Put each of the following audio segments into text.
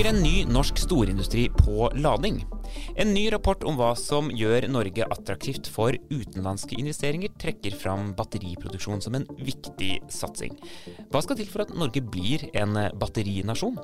bygger en ny norsk storindustri på lading. En ny rapport om hva som gjør Norge attraktivt for utenlandske investeringer, trekker fram batteriproduksjon som en viktig satsing. Hva skal til for at Norge blir en batterinasjon?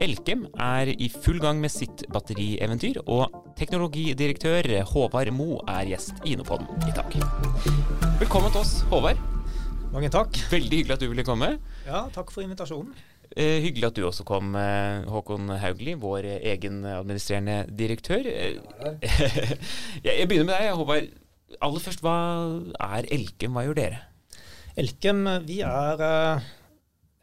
Elkem er i full gang med sitt batterieventyr, og teknologidirektør Håvard Mo er gjest i Innopoden i dag. Velkommen til oss, Håvard. Mange takk. Veldig hyggelig at du ville komme. Ja, takk for invitasjonen. Eh, hyggelig at du også kom, eh, Håkon Haugli, vår egen administrerende direktør. Eh, jeg begynner med deg, Håvard. Aller først, hva er Elkem? Hva gjør dere? Elkem vi er eh,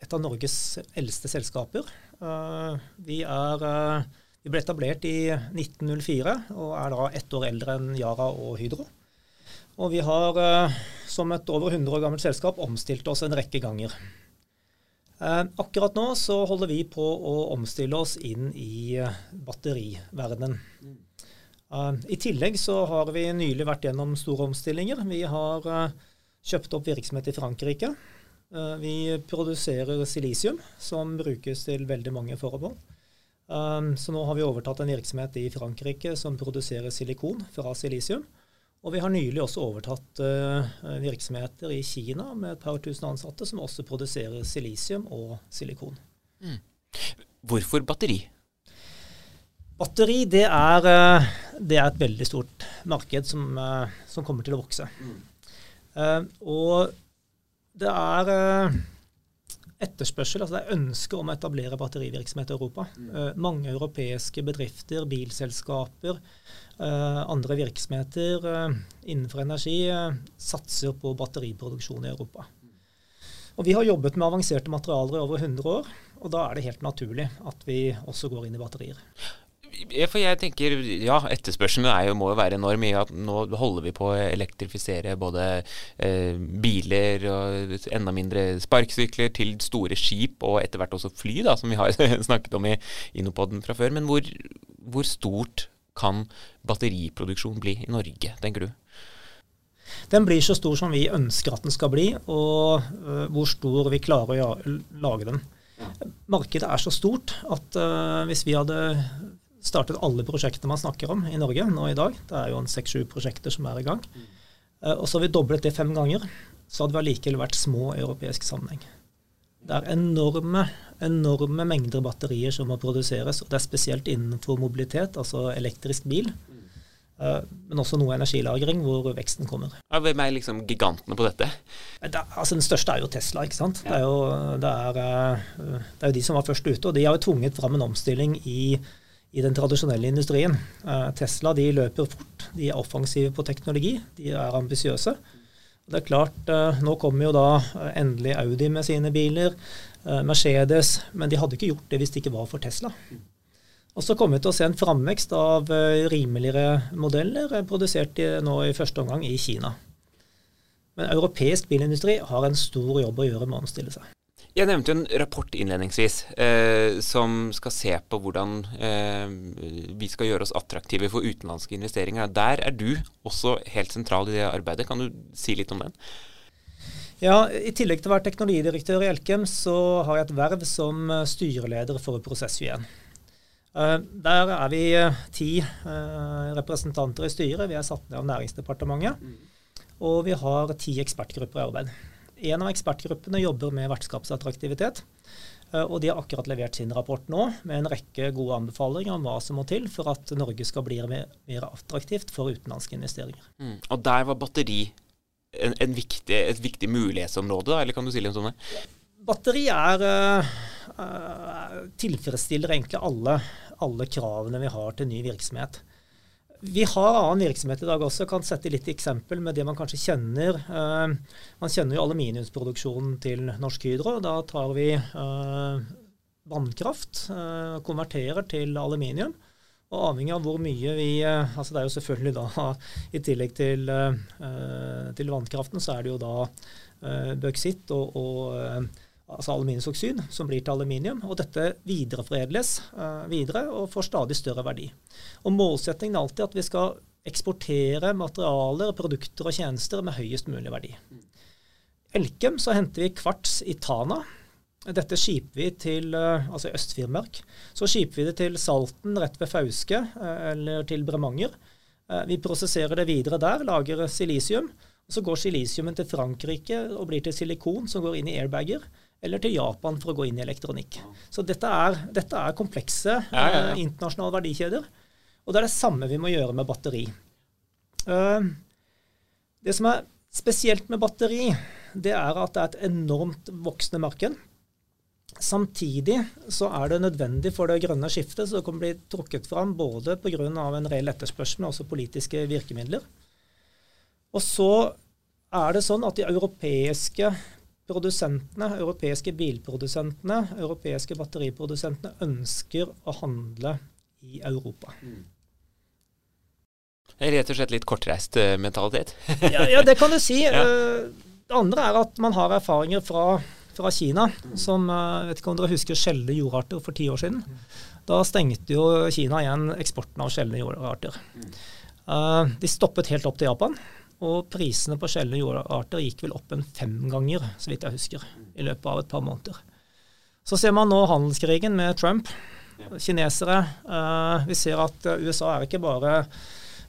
et av Norges eldste selskaper. Eh, vi, er, eh, vi ble etablert i 1904 og er da ett år eldre enn Yara og Hydro. Og vi har eh, som et over 100 år gammelt selskap omstilt oss en rekke ganger. Eh, akkurat nå så holder vi på å omstille oss inn i eh, batteriverdenen. Eh, I tillegg så har vi nylig vært gjennom store omstillinger. Vi har kjøpt opp virksomhet i Frankrike. Vi produserer silisium, som brukes til veldig mange formål. Så nå har vi overtatt en virksomhet i Frankrike som produserer silikon fra silisium. Og vi har nylig også overtatt uh, virksomheter i Kina med et par tusen ansatte som også produserer silisium og silikon. Mm. Hvorfor batteri? Batteri det er, uh, det er, et veldig stort marked som, uh, som kommer til å vokse. Mm. og det er etterspørsel, altså det er ønske om å etablere batterivirksomhet i Europa. Mm. mange europeiske bedrifter, bilselskaper, uh, andre virksomheter uh, innenfor energi satser på batteriproduksjon i Europa. Og Vi har jobbet med avanserte materialer i over 100 år, og da er det helt naturlig at vi også går inn i batterier. For jeg tenker, ja, Etterspørselen er jo, må jo være enorm i at nå holder vi på å elektrifisere både eh, biler og enda mindre sparkesykler til store skip og etter hvert også fly, da, som vi har snakket om i Inopoden fra før. Men hvor, hvor stort kan batteriproduksjon bli i Norge, tenker du? Den blir så stor som vi ønsker at den skal bli, og uh, hvor stor vi klarer å lage den. Markedet er så stort at uh, hvis vi hadde startet alle prosjektene man snakker om i Norge nå i dag, det er jo en seks-sju prosjekter som er i gang, uh, og så har vi doblet det fem ganger, så hadde vi allikevel vært små i europeisk sammenheng. Det er enorme, enorme mengder batterier som må produseres, og det er spesielt innenfor mobilitet, altså elektrisk bil. Uh, men også noe energilagring, hvor veksten kommer. Hvem er liksom gigantene på dette? Det, altså Den største er jo Tesla. ikke sant? Ja. Det, er jo, det, er, det er jo de som var først ute. Og de har jo tvunget fram en omstilling i, i den tradisjonelle industrien. Uh, Tesla de løper fort. De er offensive på teknologi. De er ambisiøse. Det er klart, eh, Nå kommer jo da eh, endelig Audi med sine biler, eh, Mercedes, men de hadde ikke gjort det hvis det ikke var for Tesla. Og så kommer vi til å se en framvekst av rimeligere modeller produsert nå i første omgang i Kina. Men europeisk bilindustri har en stor jobb å gjøre med å omstille seg. Jeg nevnte jo en rapport innledningsvis eh, som skal se på hvordan eh, vi skal gjøre oss attraktive for utenlandske investeringer. Der er du også helt sentral i det arbeidet. Kan du si litt om den? Ja, I tillegg til å være teknologidirektør i Elkem, så har jeg et verv som styreleder for Prosess21. Eh, der er vi eh, ti eh, representanter i styret. Vi er satt ned av Næringsdepartementet. Og vi har ti ekspertgrupper i arbeid. En av ekspertgruppene jobber med vertskapsattraktivitet. Eh, og de har akkurat levert sin rapport nå med en rekke gode anbefalinger om hva som må til for at Norge skal bli mer, mer attraktivt for utenlandske investeringer. Mm. Og der var batteri en, en viktig, et viktig mulighetsområde, da, eller kan du si litt om det? Batteri er, uh, tilfredsstiller egentlig alle, alle kravene vi har til ny virksomhet. Vi har annen virksomhet i dag også. Kan sette litt eksempel med det man kanskje kjenner. Uh, man kjenner jo aluminiumsproduksjonen til Norsk Hydro. Da tar vi uh, vannkraft, uh, konverterer til aluminium. Og avhengig av hvor mye vi altså Det er jo selvfølgelig da I tillegg til, til vannkraften, så er det jo da bauksitt og, og altså aluminiumsoksid, som blir til aluminium. Og dette videreforedles uh, videre og får stadig større verdi. Og Målsettingen er alltid at vi skal eksportere materialer, produkter og tjenester med høyest mulig verdi. Elkem så henter vi kvarts i Tana. Dette skiper vi til altså Øst-Finnmark. Så skiper vi det til Salten rett ved Fauske eller til Bremanger. Vi prosesserer det videre der, lager silisium. Så går silisiumen til Frankrike og blir til silikon som går inn i airbager eller til Japan for å gå inn i elektronikk. Så dette er, dette er komplekse ja, ja, ja. Eh, internasjonale verdikjeder. Og det er det samme vi må gjøre med batteri. Uh, det som er spesielt med batteri, det er at det er et enormt voksende marked. Samtidig så er det nødvendig for det grønne skiftet, så det kan bli trukket fram både pga. en reell etterspørsel, men også politiske virkemidler. Og så er det sånn at de europeiske produsentene, europeiske bilprodusentene, europeiske batteriprodusentene ønsker å handle i Europa. Mm. Rett og slett litt kortreist uh, mentalitet? ja, ja, det kan du si. Ja. Uh, det andre er at man har erfaringer fra, fra Kina, som jeg vet ikke om dere husker sjeldne jordarter for ti år siden. Da stengte jo Kina igjen eksporten av sjeldne jordarter. Mm. de stoppet helt opp til Japan. Og prisene på sjeldne jordarter gikk vel opp en fem ganger, så vidt jeg husker, i løpet av et par måneder. Så ser man nå handelskrigen med Trump. Kinesere. Uh, vi ser at uh, USA ikke bare,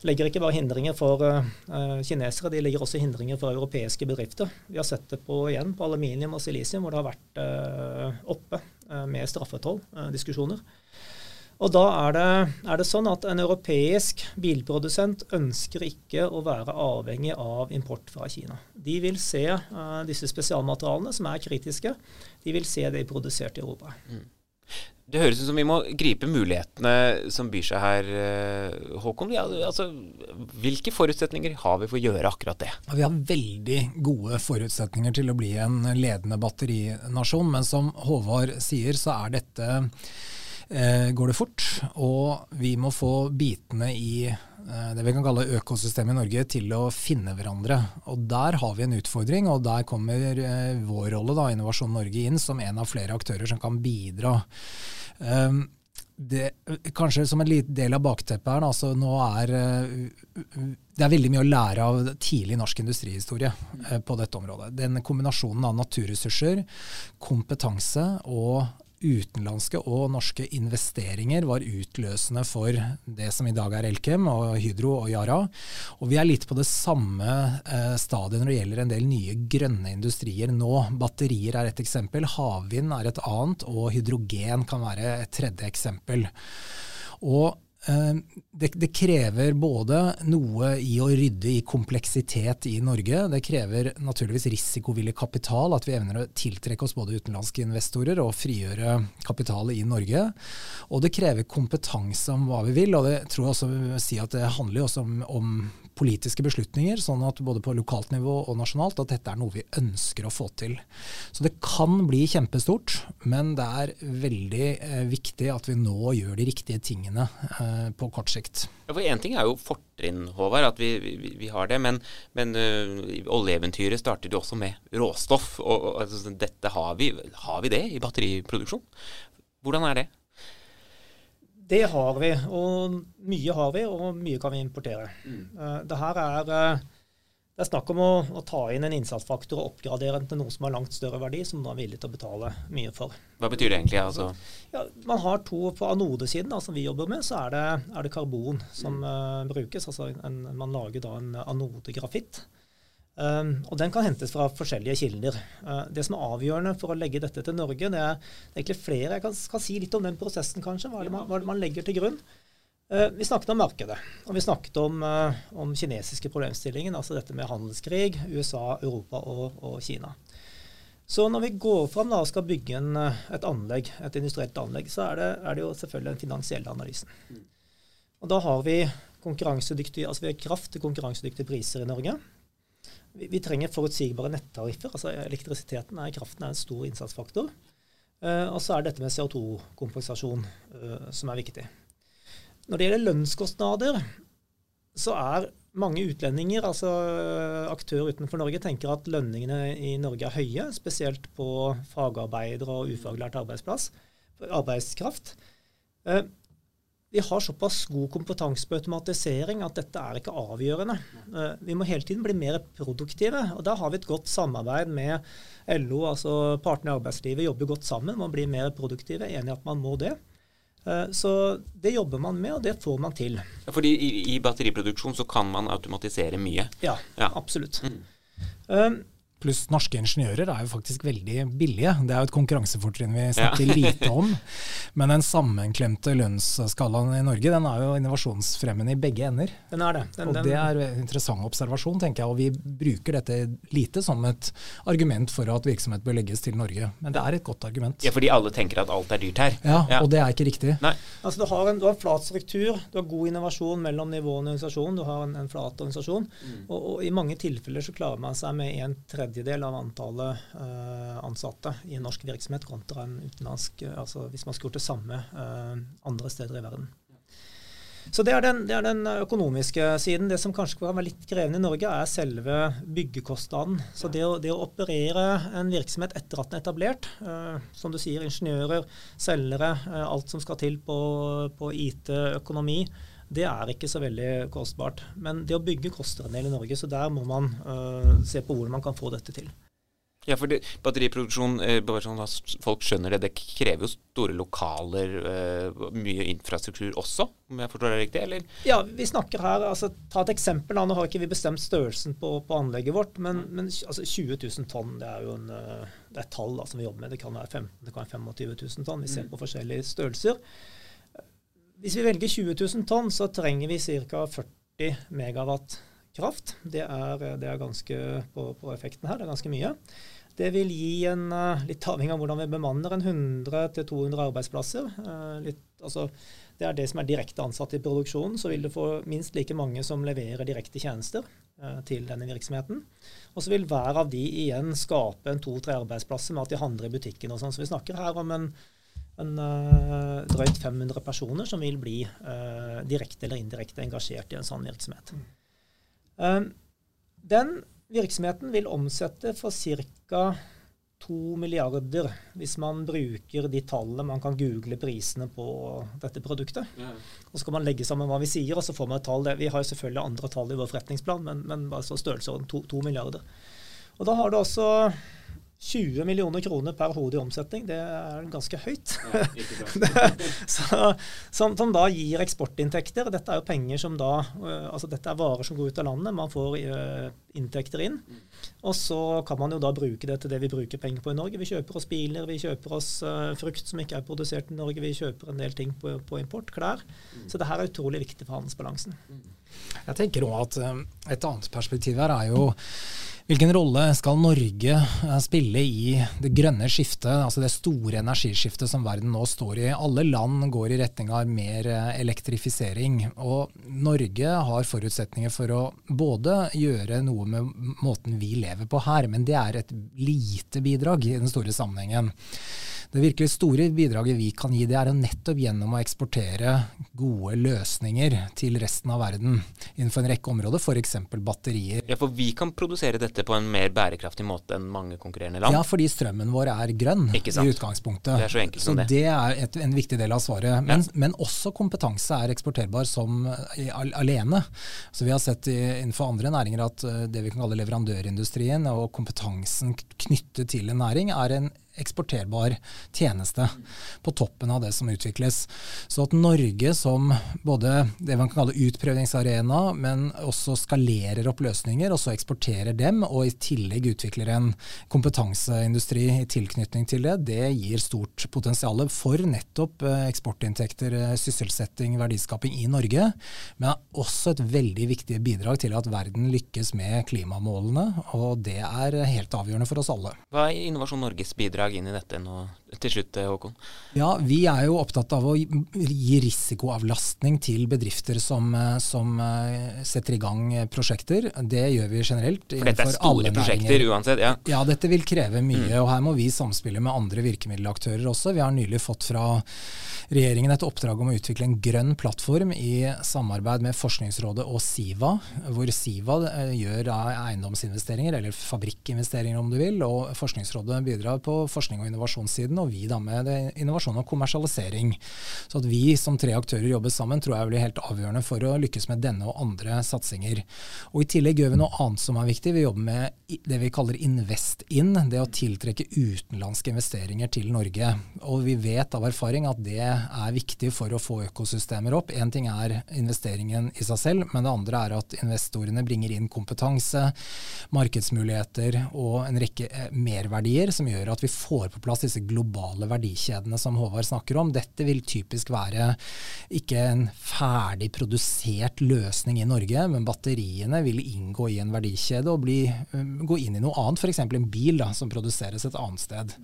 legger ikke bare hindringer for uh, kinesere, de legger også hindringer for europeiske bedrifter. Vi har sett det på, igjen på aluminium og silisium, hvor det har vært oppe med straffetoll-diskusjoner. Og da er det, er det, sånn at en europeisk bilprodusent ønsker ikke å være avhengig av import fra Kina. De vil se uh, disse spesialmaterialene som er kritiske, de vil se det produsert i Europa. Mm. Det høres ut som vi må gripe mulighetene som byr seg her, eh, Håkon. Ja, altså, hvilke forutsetninger har vi for å gjøre akkurat det? Vi har veldig gode forutsetninger til å bli en ledende batterinasjon. Men som Håvard sier, så er dette går det fort. Og vi må få bitene i eh, det vi kan kalle økosystemet i Norge til å finne hverandre. Og Der har vi en utfordring, og der kommer eh, vår rolle, da, Innovasjon Norge, inn som en av flere aktører som kan bidra. Um, det, kanskje som en liten del av bakteppet her, altså nå er det er veldig mye å lære av tidlig norsk industrihistorie på dette området. Den kombinasjonen av naturressurser, kompetanse og utenlandske og norske investeringer var utløsende for det som i dag er Elkem og Hydro og Yara. Og vi er litt på det samme eh, stadiet når det gjelder en del nye grønne industrier nå. Batterier er et eksempel, havvind er et annet, og hydrogen kan være et tredje eksempel. Og det, det, krever både noe i å rydde i kompleksitet i Norge. Det krever naturligvis risikovillig kapital, at vi evner å tiltrekke oss både utenlandske investorer og frigjøre kapital i Norge. Og det krever kompetanse om hva vi vil. og det tror jeg også vil si at det handler også om, om politiske beslutninger, sånn at både på lokalt nivå og nasjonalt at dette er noe vi ønsker å få til. Så det kan bli kjempestort, men det er veldig eh, viktig at vi nå gjør de riktige tingene eh, på kort sikt. Ja, for Én ting er jo fortrinn, Håvard, at vi, vi, vi har det. Men, men uh, oljeeventyret startet jo også med råstoff. og, og altså, dette har vi, har vi det i batteriproduksjon? Hvordan er det? Det har vi, og mye har vi, og mye kan vi importere. Mm. Uh, det her er, uh, det er snakk om å, å, ta inn en innsatsfaktor og oppgradere den til noe som har langt større verdi, som man er villig til å betale mye for. Hva betyr det egentlig? Altså? Ja, man har to På anodesiden, da, som vi jobber med, så er det, er det karbon som mm. uh, brukes. altså en, Man lager da en anodegrafitt. Um, og den kan hentes fra forskjellige kilder. Uh, det som er avgjørende for å legge dette til Norge, det er, det er egentlig flere Jeg kan, kan, si litt om den prosessen, kanskje. Hva er det man, er det man legger til grunn? Uh, vi snakket om markedet, og vi snakket om, uh, om kinesiske problemstillingen. Altså dette med handelskrig, USA, Europa og, og Kina. Så når vi går fram da, og skal bygge en, et anlegg, et industrielt anlegg, så er det, er det jo selvfølgelig den finansielle analysen. Og da har vi konkurransedyktige, altså vi har kraft til konkurransedyktige priser i Norge vi, vi trenger forutsigbare nettariffer. altså Elektrisiteten er, kraften er en stor innsatsfaktor. Uh, og så er dette med CO2-kompensasjon uh, som er viktig. Når det gjelder lønnskostnader, så er mange utlendinger, altså aktører utenfor Norge, tenker at lønningene i Norge er høye, spesielt på fagarbeidere og ufaglært arbeidsplass, arbeidskraft. Vi har såpass god kompetanse på automatisering at dette er ikke avgjørende. Eh, vi må hele tiden bli mer produktive. og Da har vi et godt samarbeid med LO, altså partene i arbeidslivet jobber godt sammen. Man blir mer produktive. Enig i at man må det. Eh, så det jobber man med, og det får man til. Ja, fordi i, i batteriproduksjon så kan man automatisere mye? Ja, ja. absolutt. Mm. Um, Pluss norske ingeniører er jo faktisk veldig billige. Det er jo et konkurransefortrinn vi snakker ja. lite om. Men den sammenklemte lønnsskalaen i Norge den er jo innovasjonsfremmende i begge ender. Den er det. Den, og Det er en interessant observasjon, tenker jeg. Og vi bruker dette lite som et argument for at virksomhet bør legges til Norge. Men det er et godt argument. Ja, Fordi alle tenker at alt er dyrt her. Ja, ja. og det er ikke riktig. Nei. Altså Du har en, du har en flat struktur, du har god innovasjon mellom nivåene i organisasjonen, du har en, en flat organisasjon. Mm. Og, og, i mange tilfeller så klarer man seg med en tredje tredjedel av antallet uh, ansatte i en norsk virksomhet kontra en utenlandsk, uh, altså hvis man skulle gjort det samme uh, andre steder i verden. Så det er, den, det er, den, økonomiske siden. Det som kanskje kan være litt krevende i Norge, er selve byggekostnaden. Så det å, det å operere en virksomhet etter at den er etablert, som du sier, ingeniører, selgere, alt som skal til på, på IT, økonomi, det er ikke så veldig kostbart. Men det å bygge koster en del i Norge, så der må man uh, se på hvordan man kan få dette til. Ja, for det, batteriproduksjon, eh, sånn folk skjønner det, det krever jo store lokaler, eh, mye infrastruktur også, om jeg forstår det riktig? eller? Ja, vi snakker her, altså Ta et eksempel. Nå har ikke vi bestemt størrelsen på, på anlegget vårt, men, men altså, 20 000 tonn det er jo en, eh, det er et tall da, som vi jobber med. Det kan være 15 det kan være 25 000 tonn. Vi ser mm. på forskjellige størrelser. Hvis vi velger 20 000 tonn, så trenger vi ca. 40 megawatt kraft. Det er, det er ganske på, på, effekten her, det er ganske mye. Det vil gi en, eh, litt avhengig av hvordan vi bemanner, en 100-200 arbeidsplasser. Eh, litt, altså, det er det som er direkte ansatt i produksjonen. Så vil du få minst like mange som leverer direkte tjenester eh, til denne virksomheten. Og så vil hver av de igjen skape en to-tre arbeidsplasser med at de handler i butikken og sånn. Så vi snakker her om en en uh, drøyt 500 personer som vil bli uh, direkte eller indirekte engasjert i en sånn virksomhet. Uh, den virksomheten vil omsette for ca. 2 milliarder hvis man bruker de tallene man kan google prisene på dette produktet. Ja. Og Så kan man legge sammen hva vi sier, og så får man et tall. Vi har jo selvfølgelig andre tall i vår forretningsplan, men, men altså størrelsesorden 2 milliarder. Og Da har du også 20 millioner kroner per hode i omsetning, det er ganske høyt. Ja, så, som, som, da gir eksportinntekter. Dette er jo penger som da uh, Altså dette er varer som går ut av landet. Man får uh, inntekter inn. Mm. Og så kan man jo da bruke det til det vi bruker penger på i Norge. Vi kjøper oss biler, vi kjøper oss uh, frukt som ikke er produsert i Norge, vi kjøper en del ting på, på import, klær. Mm. Så det her er utrolig viktig for handelsbalansen. Mm. Jeg tenker også at Et annet perspektiv her er jo Hvilken rolle skal Norge eh, spille i det grønne skiftet, altså det store energiskiftet som verden nå står i? Alle land går i retning av mer eh, elektrifisering. Og Norge har forutsetninger for å både gjøre noe med måten vi lever på her, men det er et lite bidrag i den store sammenhengen. Det virkelig store bidraget vi kan gi, det er nettopp gjennom å eksportere gode løsninger til resten av verden innenfor en rekke områder, f.eks. batterier. Ja, For vi kan produsere dette på en mer bærekraftig måte enn mange konkurrerende land? Ja, fordi strømmen vår er grønn i utgangspunktet. Det er Så enkelt så som det. det er et, en viktig del av svaret. Men, ja. men, også kompetanse er eksporterbar som alene. Så Vi har sett innenfor andre næringer at eh, det vi kan kalle leverandørindustrien og kompetansen knyttet til en næring er en eksporterbar tjeneste på toppen av det som utvikles. Så at Norge som både det man kan kalle utprøvingsarena, men også skalerer opp løsninger, og så eksporterer dem, og i tillegg utvikler en kompetanseindustri i tilknytning til det, det gir stort potensial for nettopp eh, eksportinntekter, eh, sysselsetting, verdiskaping i Norge, men også et veldig viktig bidrag til at verden lykkes med klimamålene, og det er helt avgjørende for oss alle. Hva er Innovasjon Norges bidrag? Bidrag inn i dette nå til slutt, Håkon? Ja, Vi er jo opptatt av å gi risikoavlastning til bedrifter som, som eh, setter i gang prosjekter. Det gjør vi generelt. For dette er store prosjekter uansett? Ja. ja, dette vil kreve mye. Mm. og Her må vi samspille med andre virkemiddelaktører også. Vi har nylig fått fra regjeringen et oppdrag om å utvikle en grønn plattform i samarbeid med Forskningsrådet og Siva, hvor Siva eh, gjør eiendomsinvesteringer, eller fabrikkinvesteringer om du vil, og Forskningsrådet bidrar på forskning og innovasjonssiden, og vi da med innovasjon og kommersialisering. Så at vi som tre aktører jobber sammen, tror jeg blir helt avgjørende for å lykkes med denne og andre satsinger. Og I tillegg gjør vi noe annet som er viktig. Vi jobber med det vi kaller Invest In, det å tiltrekke utenlandske investeringer til Norge. Og vi vet av erfaring at det er viktig for å få økosystemer opp. Én ting er investeringen i seg selv, men det andre er at investorene bringer inn kompetanse, markedsmuligheter og en rekke eh, merverdier som gjør at vi får på plass disse globale verdikjedene som Håvard snakker om. Dette vil typisk være ikke en ferdig produsert løsning i Norge, men batteriene vil inngå i en verdikjede og bli, eh, gå inn i noe annet, f.eks. en bil da, som produseres et annet sted.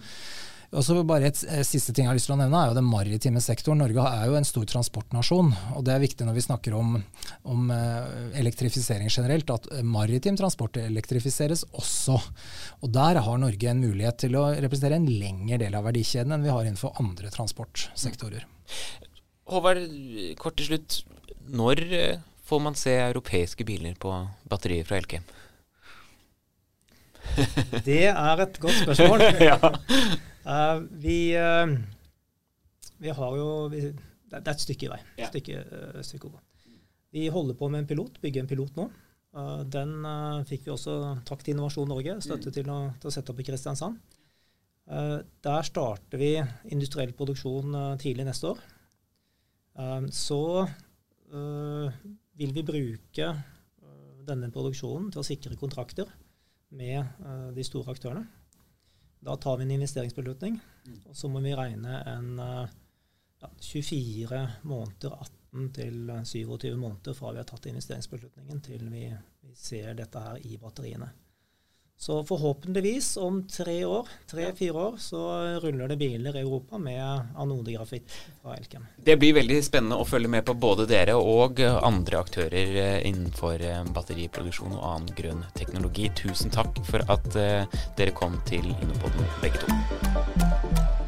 Og så bare Et eh, siste ting jeg har lyst til å nevne er jo den maritime sektoren. Norge er jo en stor transportnasjon. og Det er viktig når vi snakker om, om eh, elektrifisering generelt, at maritim transport elektrifiseres også. Og Der har Norge en mulighet til å representere en lengre del av verdikjeden enn vi har innenfor andre transportsektorer. Håvard, kort til slutt. Når eh, får man se europeiske biler på batterier fra Elkem? Det er et godt spørsmål. ja. Uh, vi, uh, vi, har jo vi, Det er et stykke i vei. Ja. Stykke, uh, stykke vi holder på med en pilot, bygger en pilot nå. den fikk vi også takk til Innovasjon Norge, støtte mm. til, å, til, å, sette opp i Kristiansand. der starter vi industriell produksjon tidlig neste år. så vil vi bruke denne produksjonen til å sikre kontrakter med de store aktørene. Da tar vi en investeringsbeslutning, og så må vi regne en ja, 24 måneder, 18 til 27 måneder fra vi har tatt investeringsbeslutningen til vi, vi ser dette her i batteriene. Så forhåpentligvis om tre år, tre-fire år, så ruller det biler i Europa med anodegrafitt fra Elkem. Det blir veldig spennende å følge med på både dere og andre aktører eh, innenfor eh, batteriproduksjon og annen grønn teknologi. Tusen takk for at eh, dere kom til Innopodden begge to.